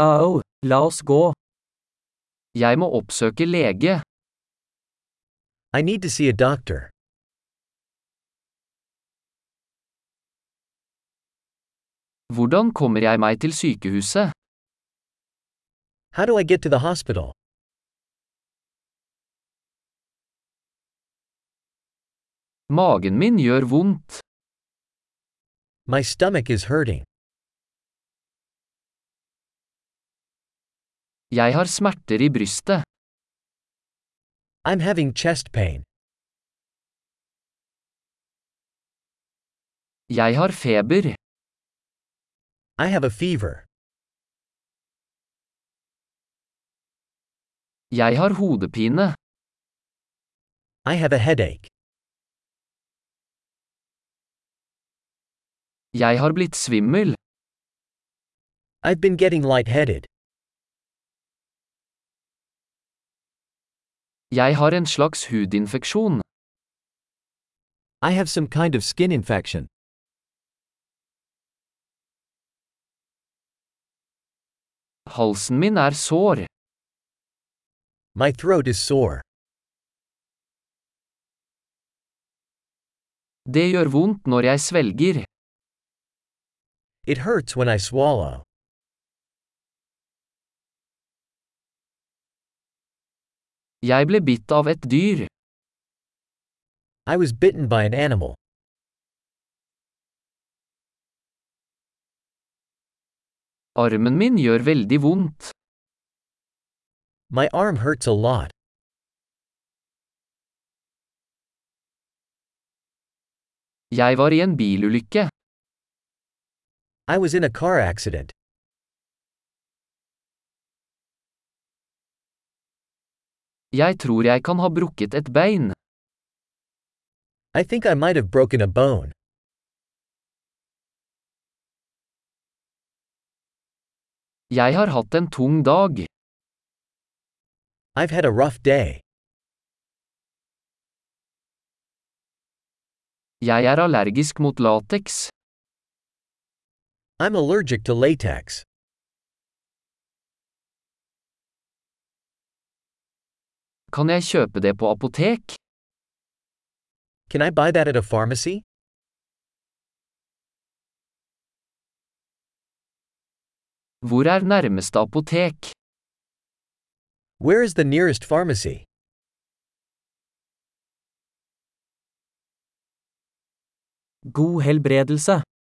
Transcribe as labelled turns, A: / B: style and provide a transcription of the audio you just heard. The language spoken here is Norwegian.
A: Au, la oss gå.
B: Jeg må oppsøke lege.
C: I need to see a doctor.
B: Hvordan kommer jeg meg til sykehuset?
C: How do I get to the hospital?
B: Magen min gjør vondt.
C: My stomach is hurting.
B: Jeg har smerter i brystet.
C: I'm having chest pain.
B: Jeg har feber.
C: I have a fever.
B: Jeg har hodepine.
C: I have a headache.
B: Jeg har blitt svimmel.
C: I've been getting lightheaded.
B: Jeg har en slags hudinfeksjon.
A: I have some kind of skin infection.
B: Halsen min er sår.
C: My throat is sore.
B: Det gjør vondt når jeg svelger.
C: It hurts when I swallow.
B: Jeg ble bitt av et dyr.
C: I was bitten by an animal.
B: Armen min gjør veldig vondt.
C: My arm hurts a lot.
B: Jeg var i en bilulykke.
C: I was in a car accident.
B: Jeg tror jeg kan ha brukket et bein.
C: I think I might have broken a bone.
B: Jeg har hatt en tung dag.
C: I've had a rough day.
B: Jeg er allergisk mot lateks.
C: I'm allergic to latex.
B: Kan jeg kjøpe det på apotek?
C: Can I buy that at a pharmacy?
B: Hvor er nærmeste apotek?
C: Where is the nearest pharmacy?
A: God helbredelse.